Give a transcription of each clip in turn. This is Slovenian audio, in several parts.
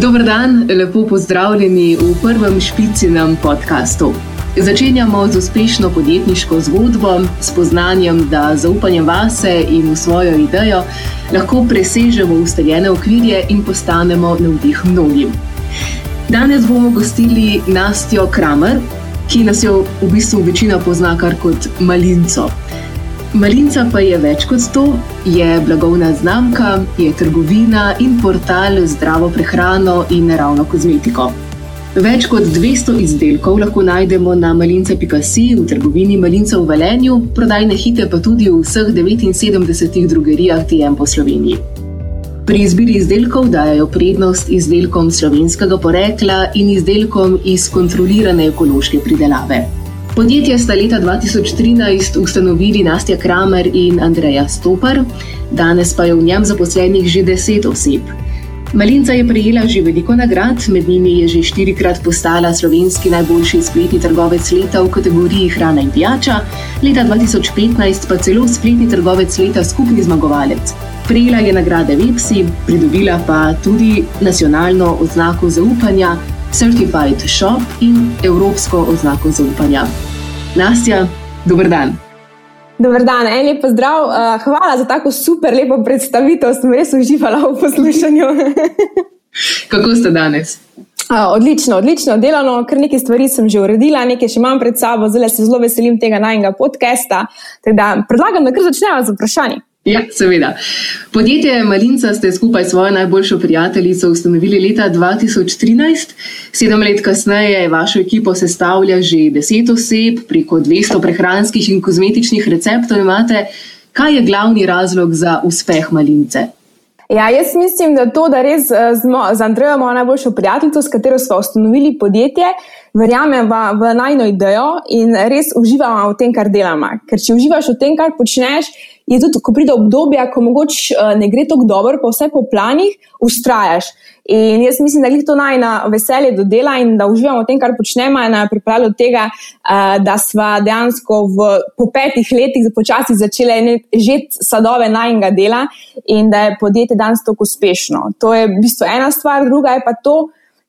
Dober dan, lepo pozdravljeni v prvem špicinem podkastu. Začenjamo z uspešno podjetniško zgodbo, s poznanjem, da zaupanje vase in v svojo idejo lahko presežemo ustaljene okvirje in postanemo navdih mnogim. Danes bomo gostili Nastjo Kramer, ki nas jo v bistvu večina pozna kar kot Malinco. Malinca pa je več kot to, je blagovna znamka, je trgovina in portal z zdravo prehrano in naravno kozmetiko. Več kot 200 izdelkov lahko najdemo na malinca.si v trgovini Malinca v Velenju, prodajne hite pa tudi v vseh 79 drogerijah TM po Sloveniji. Pri izbiri izdelkov dajo prednost izdelkom slovenskega porekla in izdelkom iz kontrolirane ekološke pridelave. Podjetje sta leta 2013 ustanovili Nastja Kramer in Andreja Stopar, danes pa je v njem zaposlenih že deset oseb. Malinca je prejela že veliko nagrad, med njimi je že štirikrat postala slovenski najboljši spletni trgovec leta v kategoriji hrana in pijača, leta 2015 pa celo spletni trgovec leta skupni zmagovalec. Prejela je nagrade Vepsi, pridobila pa tudi nacionalno oznako zaupanja Certified Shop in evropsko oznako zaupanja. Nastja, dober dan. Dober dan, en lep pozdrav. Uh, hvala za tako super lepo predstavitev, sem res uživala v poslušanju. Kako ste danes? Uh, odlično, odlično delano, kar nekaj stvari sem že uredila, nekaj še imam pred sabo, zelo se zelo veselim tega najnega podcasta. Predlagam, da kar začnemo z vprašanjem. Ja, seveda. Podjetje Malinca ste skupaj s svojo najboljšo prijateljico ustanovili leta 2013. Sedem let kasneje vašo ekipo sestavlja že deset oseb, preko 200 prehranskih in kozmetičnih receptov imate. Kaj je glavni razlog za uspeh Malince? Ja, jaz mislim, da to, da res eh, z Andrejo imamo najboljšo prijateljico, s katero smo ustanovili podjetje, verjamem v, v najno idejo in res uživamo v tem, kar delamo. Ker če uživaš v tem, kar počneš, je tudi, ko pride obdobje, ko mogoče uh, ne gre tako dobro, pa vse po planih, ustrajaš. In jaz mislim, da je to najna veselje do dela in da uživamo v tem, kar počnemo, in je pripravljalo tega, uh, da smo dejansko v, po petih letih počasi začeli žeti sadove najnega dela in da je podjetje danes tako uspešno. To je v bistvu ena stvar, druga je pa to,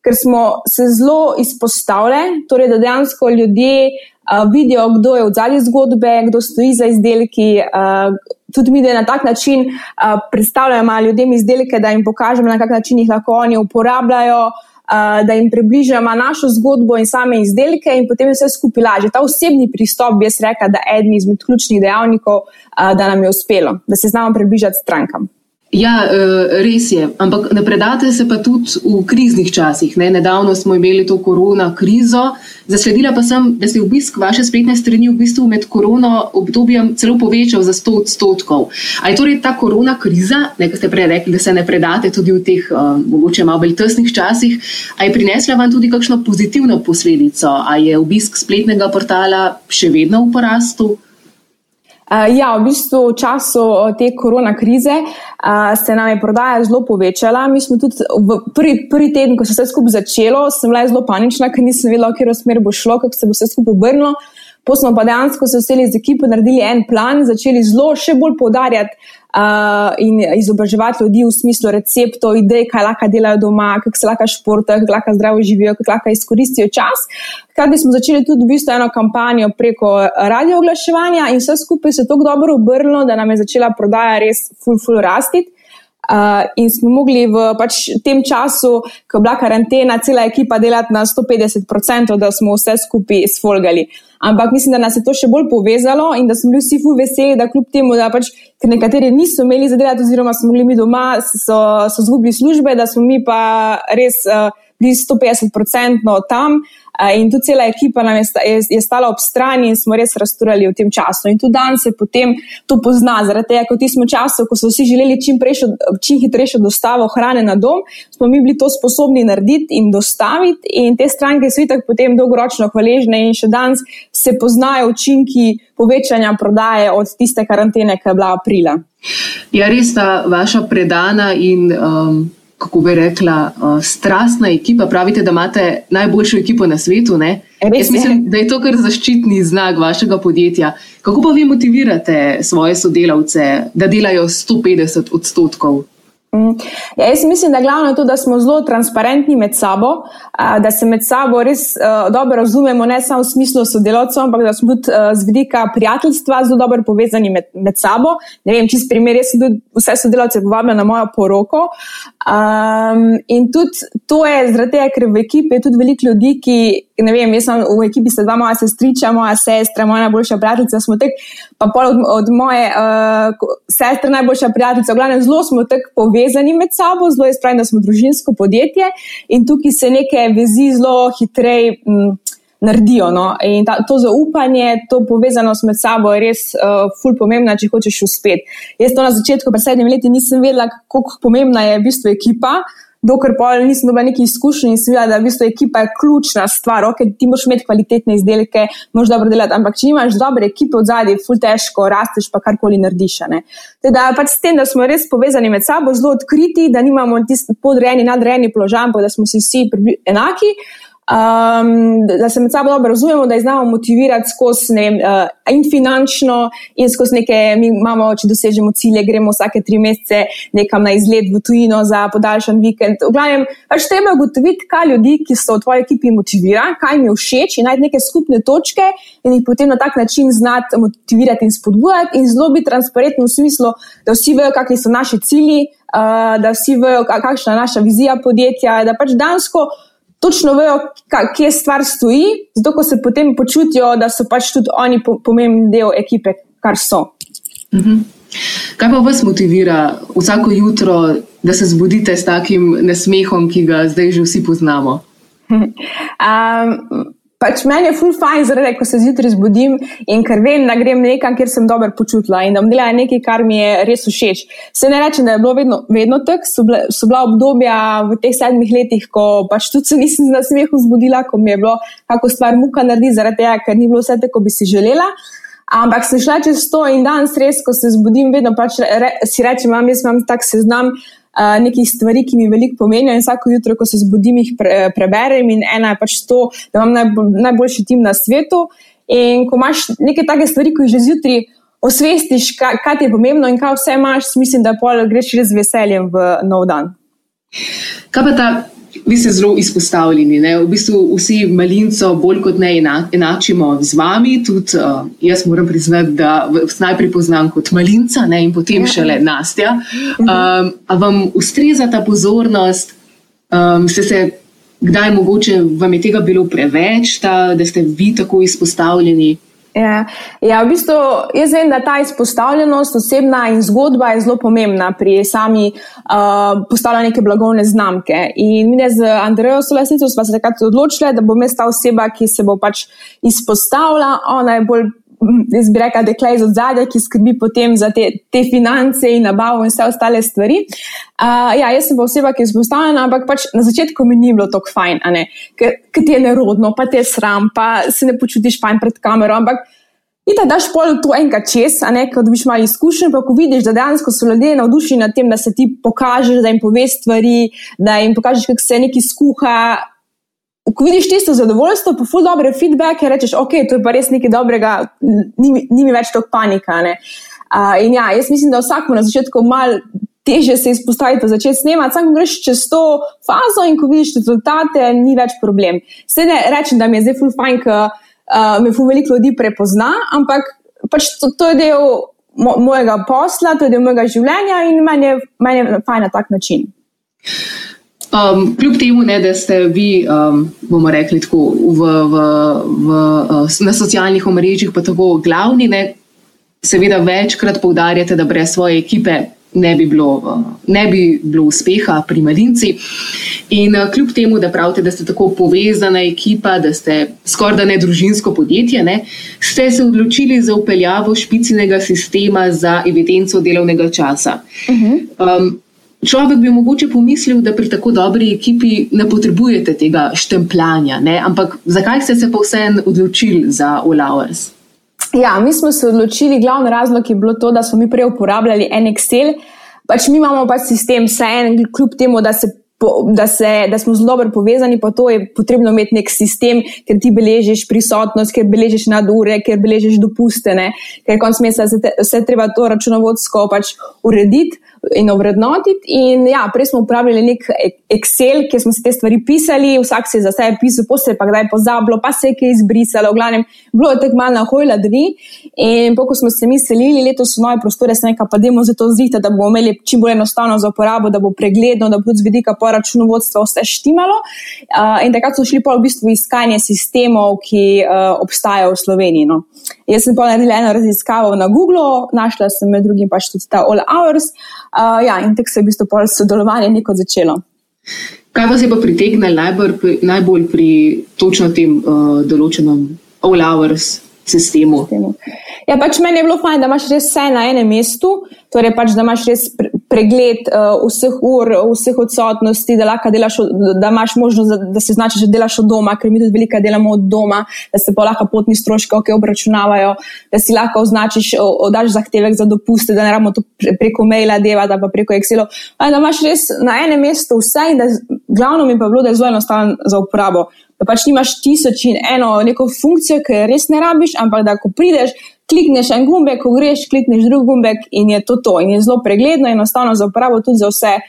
ker smo se zelo izpostavljali, torej da dejansko ljudje uh, vidijo, kdo je v zadnji zgodbe, kdo stoji za izdelki. Uh, tudi mi, da na tak način uh, predstavljamo ljudem izdelke, da jim pokažemo, na kak način jih lahko oni uporabljajo. Uh, da jim približamo našo zgodbo in same izdelke, in potem je vse skupaj lažje. Ta osebni pristop, bi jaz rekla, da je eden izmed ključnih dejavnikov, uh, da nam je uspelo, da se znamo približati strankam. Ja, eh, res je. Ampak ne predate se pa tudi v kriznih časih. Ne? Nedavno smo imeli to korona krizo. Zasledila pa sem, da se je obisk vaše spletne strani v bistvu med korona obdobjem celo povečal za 100 odstotkov. Ali je torej ta korona kriza, nekaj ste prej rekli, da se ne predate tudi v teh uh, mogoče malo bolj tesnih časih, ali je prinesla vam tudi kakšno pozitivno posledico? Ali je obisk spletnega portala še vedno v porastu? Uh, ja, v bistvu v času te korona krize uh, se nam je prodaja zelo povečala. Mi smo tudi v prvi, prvi teden, ko se je vse skupaj začelo, sem bila zelo panična, ker nisem vedela, v katero smer bo šlo, kako se bo vse skupaj obrnilo. Potem smo pa dejansko se vseli z ekipo, naredili en plan, začeli zelo še bolj poudarjati uh, in izobraževati ljudi v smislu receptov, idej, kaj lahko delajo doma, kako se lahko športajo, kako lahko zdravo živijo, kako lahko izkoristijo čas. Hkrati smo začeli tudi v bistvu eno kampanjo preko radio oglaševanja in vse skupaj se je tako dobro obrnilo, da nam je začela prodaja res full, full rastiti. Uh, in smo mogli v pač, tem času, ko je bila karantena, cela ekipa delati na 150%, da smo vse skupaj sfolgali. Ampak mislim, da nas je to še bolj povezalo in da smo bili vsi fu veseli, da kljub temu, da pač nekateri niso imeli zadelati, oziroma smo bili mi doma, so, so zgubili službe, da smo mi pa res uh, bili 150% tam. In tudi cela ekipa nam je, je, je stala ob strani in smo res rasturali v tem času. In tudi danes se potem to pozna, zaradi tega, kot smo času, ko so vsi želeli čim, čim hitrejšo dostavo hrane na dom, smo mi bili to sposobni narediti in dostaviti. In te stranke so itak potem dolgoročno hvaležne in še danes se poznajo učinki povečanja prodaje od tiste karantene, ki je bila aprila. Ja, res ta vaša predana in. Um kako bi rekla, uh, strastna ekipa. Pravite, da imate najboljšo ekipo na svetu. Jaz mislim, da je to kar zaščitni znak vašega podjetja. Kako pa vi motivirate svoje sodelavce, da delajo 150 odstotkov? Mm. Ja, jaz mislim, da je glavno to, da smo zelo transparentni med sabo, da se med sabo res dobro razumemo, ne samo v smislu sodelavcev, ampak da smo tudi z vidika prijateljstva zelo dobro povezani med, med sabo. Ne vem, čist primer, jaz sem tudi vse sodelavce povabila na mojo poroko. Um, in tudi to je zaradi tega, ker v ekipi je tudi veliko ljudi, ki ne vem, jaz sem v ekipi, sta dva moja sestriča, moja sestra, moja najboljša prijateljica, smo tek, pa pol od, od moje uh, sestre najboljša prijateljica, v glavnem zelo smo tako povezani med sabo, zelo je spravljeno, da smo družinsko podjetje in tukaj se neke vezi zelo hitreje. Mm, Naredijo. No? In ta, to zaupanje, to povezanost med sabo je res uh, ful pomembna, če hočeš uspeti. Jaz to na začetku, pred sedmimi leti, nisem vedela, kako pomembna je v bistvu ekipa. Uh, dokler pa nisem dobil neki izkušnji in sem videl, da v bistvu ekipa je ključna stvar, ok, ti moraš imeti kvalitetne izdelke, moraš dobro delati, ampak če imaš dobre ekipe od zadaj, ful težko rasteš, pa karkoli narediš. Teda pač s tem, da smo res povezani med sabo, zelo odkriti, da nimamo tisti podrejeni, nadrejeni položaj, ampak da smo si vsi enaki um, da se med sabo dobro razumemo, da jih znamo motivirati skozi vem, uh, in finančno, in skozi neke, mi imamo, če dosežemo cilje, gremo vsake tri mesece nekam na izlet v tujino za podaljšan vikend. V glavnem, pač treba ugotoviti, kaj ljudi, ki so v tvoji ekipi, motivira, kaj jim je všeč in najti neke skupne točke in jih potem na tak način znati motivirati in spodbujati in zelo biti transparentni v smislu, da vsi vejo, kakšni so naši cilji. Uh, da vsi vejo, kakšna je naša vizija podjetja, da pač dansko točno vejo, kje stvar stoji, zato ko se potem počutijo, da so pač tudi oni pomemben del ekipe, kar so. Mhm. Kaj pa vas motivira vsako jutro, da se zbudite s takim nasmehom, ki ga zdaj že vsi poznamo? Um, Pač meni je full fine, zaradi ko se zjutraj zbudim in ker vem, da grem nekam, kjer sem dobro počutila in da bom delala nekaj, kar mi je res všeč. Se ne rečem, da je bilo vedno, vedno tako, so, so bila obdobja v teh sedmih letih, ko pač tudi se nisem na smehu zbudila, ko mi je bilo kako stvar muka narediti, zaradi tega, ker ni bilo vse tako, kot bi si želela. Ampak sem šla čez to in danes res, ko se zbudim, vedno pač re, si rečem, imam, jaz imam tak seznam nekih stvari, ki mi veliko pomenijo, in vsako jutro, ko se zbudim, jih pre, preberem. In ena je pač to, da imam najbolj, najboljši tim na svetu. In ko imaš neke take stvari, ko jih že zjutraj osvestiš, kaj, kaj ti je pomembno in kaj vse imaš, mislim, da greš res veseljem v nov dan. Kaj pa ta vi ste zelo izpostavljeni. Ne? V bistvu vsi malinco bolj kot ne enačimo z vami. Tudi uh, jaz moram priznati, da vas najprej poznam kot malinca ne? in potem ja. šele Nastja. Um, a vam ustreza ta pozornost? Um, ste se kdaj mogoče vam je tega bilo preveč, ta, da ste vi tako izpostavljeni? Ja, ja, v bistvu jaz vem, da ta izpostavljenost, osebna in zgodba je zelo pomembna pri sami uh, postavljanju neke blagovne znamke. In mi z Andrejo Solesnico smo se takrat odločili, da bo mest ta oseba, ki se bo pač izpostavila, ona je bolj. Jaz bi rekla, da je klej od zadaj, ki skrbi potem za te, te finance in nabavo in vse ostale stvari. Uh, ja, jaz sem pa oseba, ki je izpostavljena, ampak pač na začetku mi ni bilo tako fajn, ker ti je nerodno, pa ti je sram, pa se ne počutiš fajn pred kamero. Ampak in da daš pol to enkrat čez, a ne, ko dobiš malo izkušenj, pa ko vidiš, da dejansko so ljudje navdušeni nad tem, da se ti pokažeš, da jim poveš stvari, da jim pokažeš, kako se nekaj skuha ko vidiš tisto zadovoljstvo, pa ful dobre feedback, rečeš, ok, to je pa res nekaj dobrega, ni, ni mi več toliko panika. Uh, in ja, jaz mislim, da vsakmo na začetku mal. Teže se izpostaviti, začeti snemati, samo greš čez to fazo in ko vidiš rezultate, ni več problem. Vse ne rečem, da mi je zdaj full fajn, ker uh, me full veliko ljudi prepozna, ampak pač to, to je del mo mojega posla, to je del mojega življenja in meni je, meni je fajn na tak način. Um, kljub temu, ne, da ste vi, um, bomo rekli, tako, v, v, v, uh, na socialnih omrežjih, pa tako glavni, ne, seveda večkrat poudarjate, da brez svoje ekipe ne bi bilo, uh, ne bi bilo uspeha pri Malinci. In uh, kljub temu, da pravite, da ste tako povezana ekipa, da ste skoraj da ne družinsko podjetje, ne, ste se odločili za upeljavo špicinega sistema za evidenco delovnega časa. Uh -huh. um, Človek bi mogoče pomislil, da pri tako dobri ekipi ne potrebujete tega štempljanja, ne? ampak zakaj ste se pa vseeno odločili za Olauers? Ja, mi smo se odločili, glavni razlog je bilo to, da smo mi prej uporabljali en Excel. Pač mi imamo pač sistem, vse en, kljub temu, da se da, se, da smo zelo dobro povezani, pa to je potrebno imeti nek sistem, ker ti beležiš prisotnost, ker beležiš nadure, ker beležiš dopustene, ker konc meseca se vse treba to računovodsko pač urediti in ovrednotiti. In ja, prej smo uporabljali nek Excel, kjer smo si te stvari pisali, vsak se je za sebe pisal, posebej pa kdaj pozabilo, pa se je kaj izbrisalo, v glavnem, bilo je tako malo na hojla dni. In ko smo se mi selili, letos so nove prostore, se nekaj pa demo za to zrihta, da bomo imeli čim bolj enostavno za uporabo, da bo pregledno, da bo tudi z vidika po računovodstva vse štimalo. Uh, in takrat so šli pa v bistvu iskanje sistemov, ki uh, obstajajo v Sloveniji. No. Jaz sem pa naredila eno raziskavo na Google, našla sem med drugim pač tudi ta All Hours. Uh, ja, in tako se je v bistvu sodelovanje neko začelo. Kaj vas je pa pritegnilo najbolj, najbolj pri točno tem uh, določenem All Hours sistemu? Ja, pač meni je bilo fajn, da imaš res vse na enem mestu, torej pač, da imaš res pregled uh, vseh ur, vseh odsotnosti, da, delaš, da imaš možnost, da, da se znači, da delaš od doma, ker mi tudi veliko delamo od doma, da se pa lahko potni stroški ok obračunavajo, da si lahko označiš, oddaš zahtevek za dopuste, da ne rabimo to preko maila delati, pa preko Excela. Da imaš res na enem mestu vse in da glavno mi pa bilo, da je zelo enostavno za uporabo da pač nimaš tisoč in eno neko funkcijo, ki res ne rabiš, ampak da ko prideš, klikneš en gumbek, ko greš, klikneš drug gumbek in je to to. In je zelo pregledno in enostavno za uporabo tudi za vse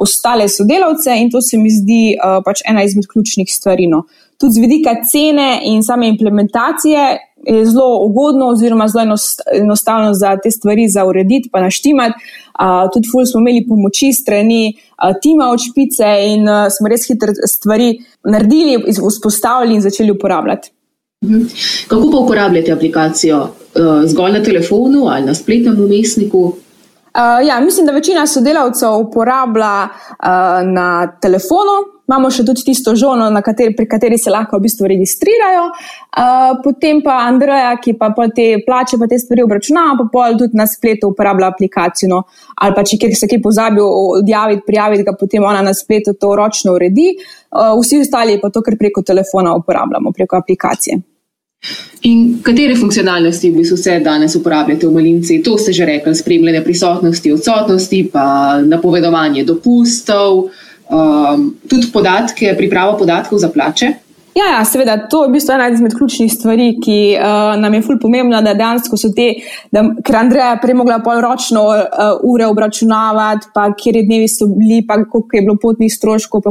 ostale sodelavce, in to se mi zdi uh, pač ena izmed ključnih stvari. No. Tudi z vidika cene in same implementacije je zelo ugodno, oziroma zelo enostavno za te stvari za urediti, pa naštimati. Uh, tudi ful smo imeli pomoči strani uh, tima od špice in uh, smo res hitro stvari naredili, vzpostavili in začeli uporabljati. Mhm. Kako pa uporabljate aplikacijo? Uh, zgolj na telefonu ali na spletnem umestniku? Uh, ja, mislim, da večina sodelavcev uporablja uh, na telefonu, imamo še tudi tisto žono, kateri, pri kateri se lahko v bistvu registrirajo. Uh, potem pa Andreja, ki pa te plače, pa te stvari obračunava, pa pol tudi na spletu uporablja aplikacijo. No. Ali pa če se kaj pozabi odjaviti, prijaviti, ga potem ona na spletu to ročno uredi. Uh, vsi ostali pa to, kar preko telefona uporabljamo, preko aplikacije. In katere funkcionalnosti bi se vse danes uporabljate v malinci? To ste že rekli, spremljanje prisotnosti, odsotnosti, pa napovedovanje dopustov, um, tudi podatke, pripravo podatkov za plače. Ja, ja, seveda, to je v bistvu ena izmed ključnih stvari, ki uh, nam je fulj pomembna, da dejansko so te, da, ker Andreja prej mogla polročno uh, ure obračunavati, pa kjer je dnevi so bili, pa koliko je bilo potnih stroškov.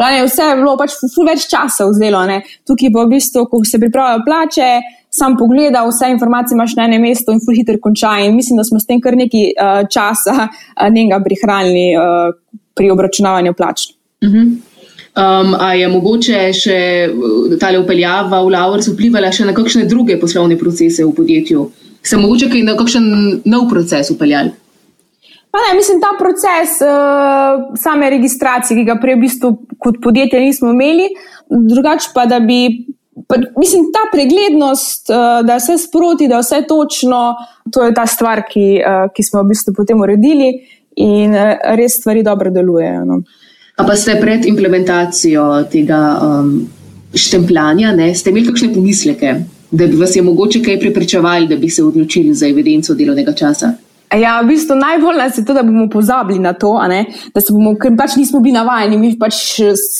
Lani, vse je bilo pač fulj več časa vzelo. Ne. Tukaj pa v bistvu, ko se pripravljajo plače, sam pogleda, vse informacije imaš na enem mestu in fulj hitro konča. In mislim, da smo s tem kar nekaj uh, časa uh, njega prihranili uh, pri obračunavanju plač. Uh mhm. -huh. Um, a je mogoče še uh, ta upeljava v Lavrc vplivala še na kakšne druge poslovne procese v podjetju? Se mogoče kaj na kakšen nov proces upeljali? Pa ne, mislim, ta proces uh, same registracije, ki ga prej v bistvu kot podjetje nismo imeli, drugače pa da bi. Pa, mislim, ta preglednost, uh, da je vse sproti, da je vse točno, to je ta stvar, ki, uh, ki smo v bistvu potem uredili in uh, res stvari dobro delujejo. No. A pa ste pred implementacijo tega um, štempljanja, ne, ste imeli kakšne pomisleke, da bi vas je mogoče kaj preprečevali, da bi se odločili za evidenco delovnega časa? Ja, v bistvu najbolj nas je to, da bomo pozabili na to, da se bomo, ker pač nismo bili navajeni, mi pač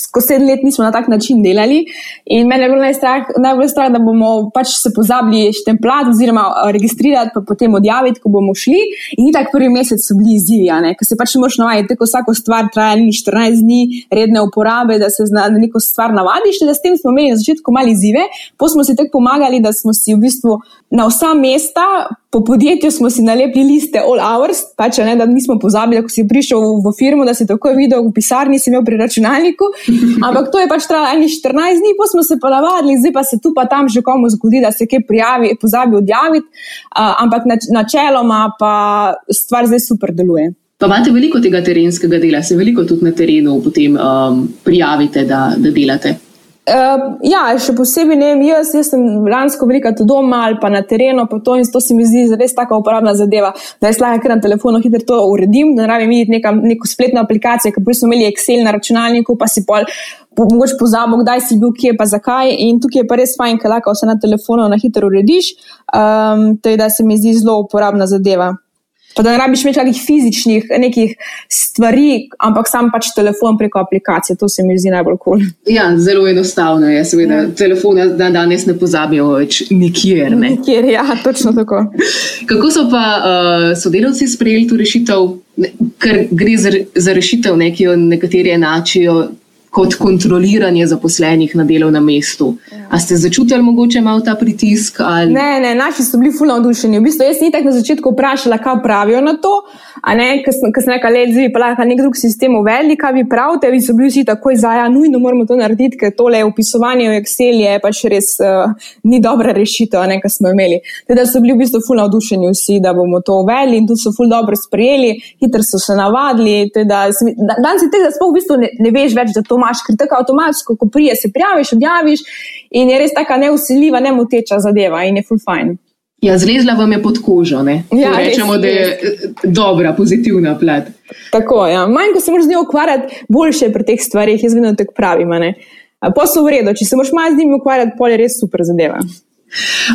ko sedem let nismo na tak način delali. In meni je bilo najstrah, najbolj strah, da bomo pač se pozabili štempljati oziroma registrirati, pa potem odjaviti, ko bomo šli. In tako prvi mesec so bili izzivi, ker se pač ne moš navajati, tako vsako stvar traja 14 dni redne uporabe, da se na, neko stvar navadiš. Da s tem smo imeli na začetku mali izzive, potem smo si tako pomagali, da smo si v bistvu na vsa mesta po podjetju smo si nalepili liste all hours, pač ne, da nismo pozabili, ko si prišel v, firmo, da si tako videl v pisarni, si imel pri računalniku. Ampak to je pač trajalo eni 14 dni, pa smo se pa navadili, zdaj pa se tu pa tam že komu zgodi, da se kaj prijavi, pozabi odjaviti. Uh, ampak nač, načeloma pa stvar zdaj super deluje. Pa imate veliko tega terenskega dela, se veliko tudi na terenu potem um, prijavite, da, da delate. Uh, ja, še posebej ne vem, jaz, jaz sem lansko velika tudi doma ali pa na terenu, pa to in to se mi zdi res tako uporabna zadeva, da jaz lahko na telefonu hitro to uredim, da ne rabim imeti neko spletno aplikacijo, ker smo imeli Excel na računalniku, pa si pol. Mogoče pozabo, kdaj si bil, kje pa zakaj. In tukaj je pa res fajn, ker lahko vse na telefonu na hitro urediš. Um, to je, da se mi zdi zelo uporabna zadeva. Pa da ne rabiš imeti kakih fizičnih nekih stvari, ampak sam pač telefon preko aplikacije. To se mi zdi najbolj kul. Cool. Ja, zelo enostavno je, seveda. Ja. Telefone dan danes ne pozabijo več nikjer. Ne? Nikjer, ja, točno tako. Kako so pa uh, sodelavci sprejeli to rešitev, ker gre za, za rešitev, ne, ki jo nekateri enačijo kot kontroliranje zaposlenih na delovnem mestu. A ste začutili mogoče malo ta pritisk? Ali? Ne, ne, naši so bili fulno navdušeni. V bistvu, jaz nisem na začetku vprašala, kaj pravijo na to. Ker sem nekaj let zdaj, pa lahko nek drug sistem uvedli, kaj vi pravite. Vi so bili vsi takoj za, ja, nujno moramo to narediti, ker tole upisovanje v Excel je pač res uh, ni dobra rešitev, kar smo imeli. Teda so bili v bistvu fulno navdušeni vsi, da bomo to uvedli in tu so fulno dobro sprejeli, hitro so se navadili. Danes je tega, da sploh v bistvu ne, ne veš več, da to imaš, ker tako avtomatsko, ko prije se prijaviš, odjaviš in je res tako neusiljiva, ne moteča zadeva in je full fine. Ja, zlezla vam je pod kožo. Ja, rečemo, res, da je res. dobra, pozitivna plat. Tako je. Ja. Manj, ko se moraš z njo ukvarjati, boljše pri teh stvarih, jaz vedno tako pravim. Posel v redu, če se moraš malo z njimi ukvarjati, pol je res super zadeva.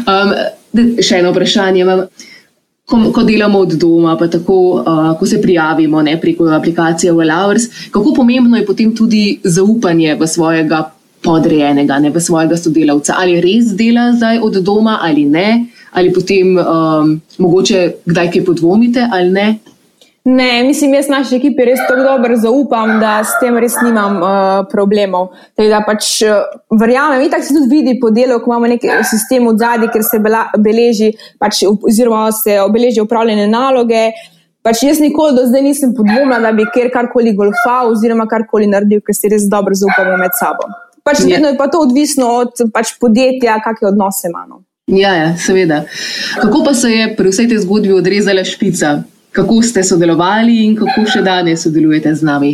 Um, še eno vprašanje. Ko, ko delamo od doma, pa tako, uh, ko se prijavimo ne, preko aplikacije Wellhours, kako pomembno je potem tudi zaupanje v svojega podrejenega, ne v svojega sodelavca, ali res dela zdaj od doma ali ne, ali potem um, mogoče kdaj kaj podvomite ali ne. Ne, mislim, jaz naši ekipi res tako dobro zaupam, da s tem res nimam uh, problemov. Da pač uh, verjamem, in tako se tudi vidi po delu, ko imamo nek sistem v zadnji, ker se bela, beleži, pač, oziroma se obeleži upravljene naloge. Pač jaz nikoli do zdaj nisem podvomila, da bi kjer karkoli golfal oziroma karkoli naredil, ker se res dobro zaupamo med sabo. Pač vedno je pa to odvisno od pač podjetja, kakšne odnose imamo. Ja, ja, seveda. Kako pa se je pri vsej tej zgodbi odrezala špica? Kako ste sodelovali in kako še danes sodelujete z nami?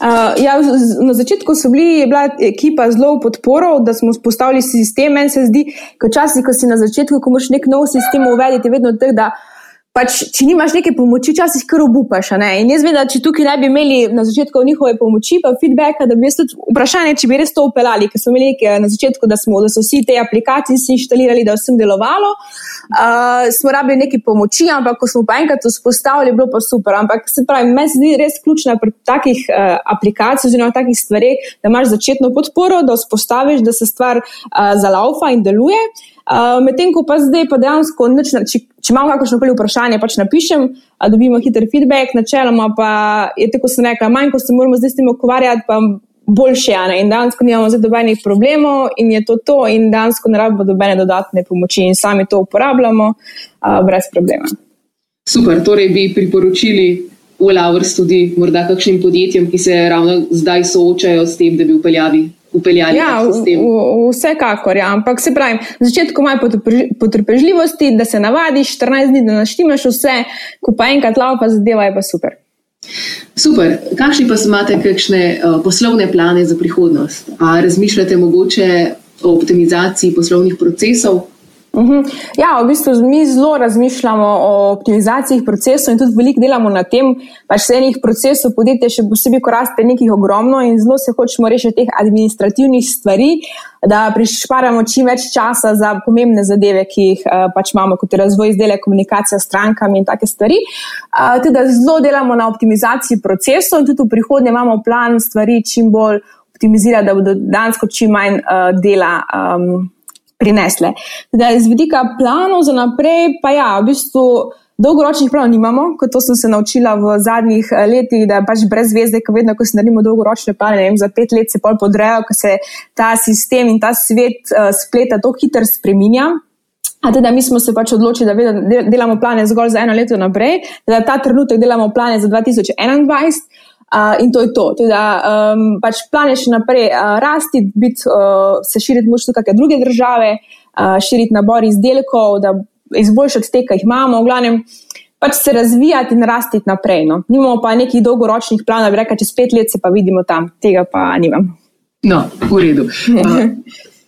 Uh, ja, na začetku so bili, je bila ekipa zelo v podporo, da smo vzpostavili sistem. Meni se zdi, da včasih, ko si na začetku, ko moš nek nov sistem uvedeti, vedno tako, da pač, če nimaš neke pomoči, včasih kar obupaš. In jaz vem, da če tukaj ne bi imeli na začetku njihove pomoči, pa feedbacka, da bi jaz tudi vprašanje, če bi res to upeljali, ker smo imeli na začetku, da, smo, da so vsi te aplikacije instalirali, da vsem delovalo. Uh, smo rabili nekaj pomoči, ampak ko smo pa enkrat vzpostavili, je bilo pa super. Ampak se pravi, meni se zdi res ključno pri takih uh, aplikacijah, oziroma takih stvareh, da imaš začetno podporo, da vzpostaviš, da se stvar uh, zalaufa in deluje. Uh, Medtem ko pa zdaj, pa dejansko, nič, če, če imam kakšno koli vprašanje, pač napišem, da dobimo hiter feedback, načeloma pa je tako, kot sem rekla, manj, ko se moramo zdaj s tem ukvarjati, pa boljše. Ne? In dejansko nimamo zdaj dobenih problemov in je to to, in dejansko ne rabimo dobene dodatne pomoči in sami to uporabljamo uh, brez problema. Super, torej bi priporočili. Ulavrs tudi morda kakšnim podjetjem, ki se ravno zdaj soočajo s tem, da bi upeljali upeljali ja, v sistem. Vsekakor, ja. ampak se pravi, na začetku imaš potrpežljivosti, da se navadiš, 14 dni, da naštimaš vse, ko pa enkrat lava, zadeva je pa super. Super. Kakšni pa imate kakšne uh, poslovne plane za prihodnost? A razmišljate mogoče o optimizaciji poslovnih procesov? Uhum. Ja, v bistvu mi zelo razmišljamo o optimizaciji procesov in tudi veliko delamo na tem, pač se enih procesov podjetja, še posebej, ko raste nekih ogromno in zelo se hočemo rešiti teh administrativnih stvari, da prišparamo čim več časa za pomembne zadeve, ki jih uh, pač imamo, kot je razvoj izdelek, komunikacija s strankami in take stvari. Uh, tudi zelo delamo na optimizaciji procesov in tudi v prihodnje imamo plan stvari čim bolj optimizirati, da bodo dansko čim manj uh, dela. Um, prinesle. Da, z vidika planov za naprej, pa ja, v bistvu dolgoročnih planov nimamo, kot to sem se naučila v zadnjih eh, letih, da pač brez zvezde, ko vedno, ko si naredimo dolgoročne plane, vem, za pet let se pol podrejo, ko se ta sistem in ta svet uh, spleta tako hitro spreminja. A teda mi smo se pač odločili, da delamo plane zgolj za eno leto naprej, da ta trenutek delamo plane za 2021. Uh, in to je to. Tudi, da um, pač plan je še naprej uh, rasti, bit, uh, se širiti moč tudi kakšne druge države, uh, širiti nabor izdelkov, da izboljšati te, ki jih imamo, v glavnem pač se razvijati in rasti naprej. No. Nimamo pa nekih dolgoročnih planov, bi rekli, čez pet let se pa vidimo tam, tega pa nimam. No, v redu. Uh,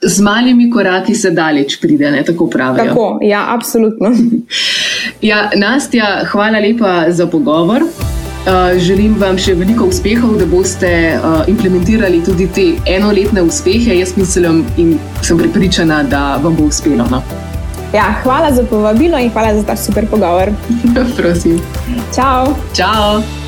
z malimi koraki se daleč pride, ne tako pravi. Tako, ja, absolutno. ja, Nastja, hvala lepa za pogovor. Uh, želim vam še veliko uspehov, da boste uh, implementirali tudi te enoletne uspehe. Jaz mislim in sem prepričana, da vam bo uspelo. No? Ja, hvala za povabilo in hvala za ta super pogovor. Prosim. Čau. Čau.